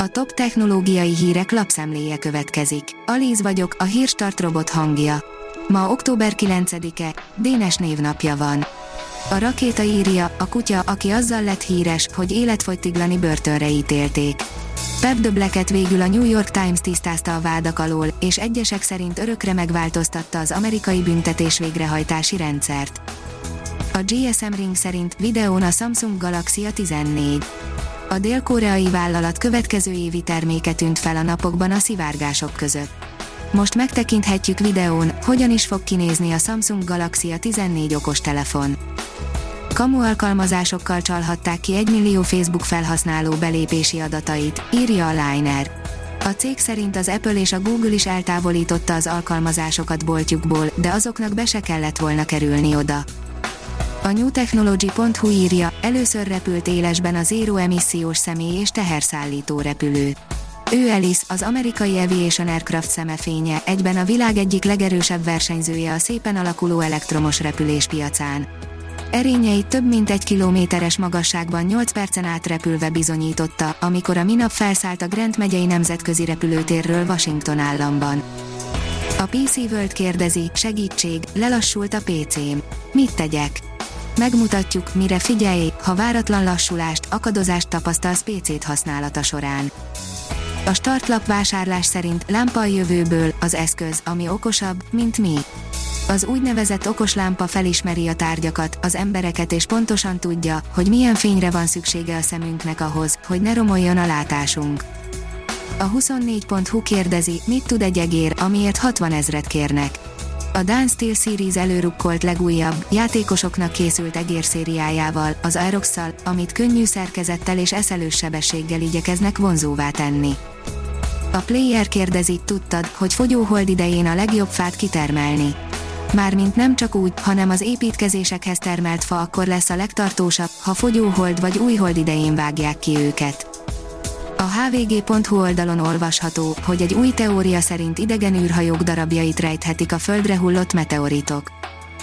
A top technológiai hírek lapszemléje következik. Alíz vagyok, a hírstart robot hangja. Ma október 9-e, Dénes névnapja van. A rakéta írja, a kutya, aki azzal lett híres, hogy életfogytiglani börtönre ítélték. Pep de Blacket végül a New York Times tisztázta a vádak alól, és egyesek szerint örökre megváltoztatta az amerikai büntetés végrehajtási rendszert. A GSM Ring szerint videón a Samsung Galaxy a 14. A dél-koreai vállalat következő évi terméke tűnt fel a napokban a szivárgások között. Most megtekinthetjük videón, hogyan is fog kinézni a Samsung Galaxy a 14 okos telefon. Kamu alkalmazásokkal csalhatták ki 1 millió Facebook felhasználó belépési adatait, írja a Liner. A cég szerint az Apple és a Google is eltávolította az alkalmazásokat boltjukból, de azoknak be se kellett volna kerülni oda. A newtechnology.hu írja, először repült élesben a zéró emissziós személy és teherszállító repülő. Ő Alice, az amerikai Aviation Aircraft szemefénye, egyben a világ egyik legerősebb versenyzője a szépen alakuló elektromos repülés piacán. Erényeit több mint egy kilométeres magasságban 8 percen át repülve bizonyította, amikor a minap felszállt a Grant megyei nemzetközi repülőtérről Washington államban. A PC World kérdezi, segítség, lelassult a PC-m. Mit tegyek? Megmutatjuk, mire figyelj, ha váratlan lassulást, akadozást tapasztalsz PC-t használata során. A startlap vásárlás szerint lámpa a jövőből, az eszköz, ami okosabb, mint mi. Az úgynevezett okos lámpa felismeri a tárgyakat, az embereket és pontosan tudja, hogy milyen fényre van szüksége a szemünknek ahhoz, hogy ne romoljon a látásunk. A 24.hu kérdezi, mit tud egy egér, amiért 60 ezret kérnek. A Dance Steel Series előrukkolt legújabb, játékosoknak készült egérszériájával, az aerox amit könnyű szerkezettel és eszelős sebességgel igyekeznek vonzóvá tenni. A player kérdezi, tudtad, hogy fogyóhold idején a legjobb fát kitermelni. Mármint nem csak úgy, hanem az építkezésekhez termelt fa akkor lesz a legtartósabb, ha fogyóhold vagy új hold idején vágják ki őket. A hvg.hu oldalon olvasható, hogy egy új teória szerint idegen űrhajók darabjait rejthetik a földre hullott meteoritok.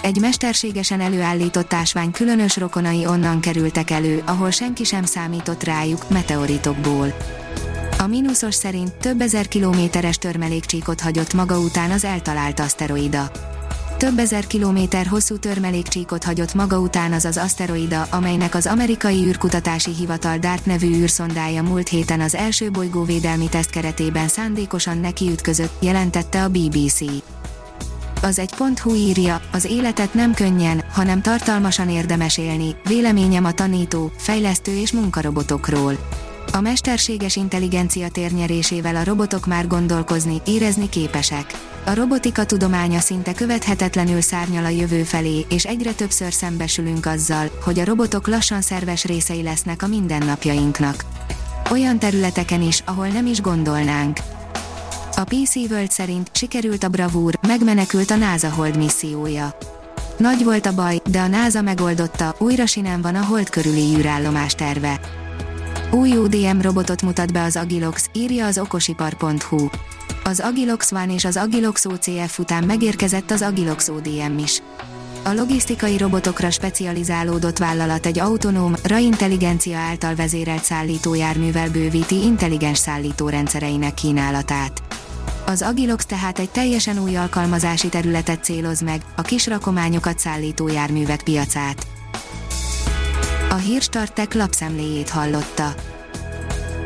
Egy mesterségesen előállított ásvány különös rokonai onnan kerültek elő, ahol senki sem számított rájuk, meteoritokból. A mínuszos szerint több ezer kilométeres törmelékcsíkot hagyott maga után az eltalált aszteroida. Több ezer kilométer hosszú törmelékcsíkot hagyott maga után az az aszteroida, amelynek az amerikai űrkutatási hivatal DART nevű űrszondája múlt héten az első bolygóvédelmi teszt keretében szándékosan nekiütközött, jelentette a BBC. Az egy hu írja, az életet nem könnyen, hanem tartalmasan érdemes élni, véleményem a tanító, fejlesztő és munkarobotokról. A mesterséges intelligencia térnyerésével a robotok már gondolkozni, érezni képesek. A robotika tudománya szinte követhetetlenül szárnyal a jövő felé, és egyre többször szembesülünk azzal, hogy a robotok lassan szerves részei lesznek a mindennapjainknak. Olyan területeken is, ahol nem is gondolnánk. A PC World szerint sikerült a bravúr, megmenekült a NASA Hold missziója. Nagy volt a baj, de a NASA megoldotta, újra sinem van a Hold körüli űrállomás terve. Új UDM robotot mutat be az Agilox, írja az okosipar.hu. Az Agilox One és az Agilox OCF után megérkezett az Agilox ODM is. A logisztikai robotokra specializálódott vállalat egy autonóm, RA intelligencia által vezérelt szállítójárművel bővíti intelligens szállítórendszereinek kínálatát. Az Agilox tehát egy teljesen új alkalmazási területet céloz meg, a kis rakományokat szállító járművek piacát. A Hírstartek lapszemléjét hallotta.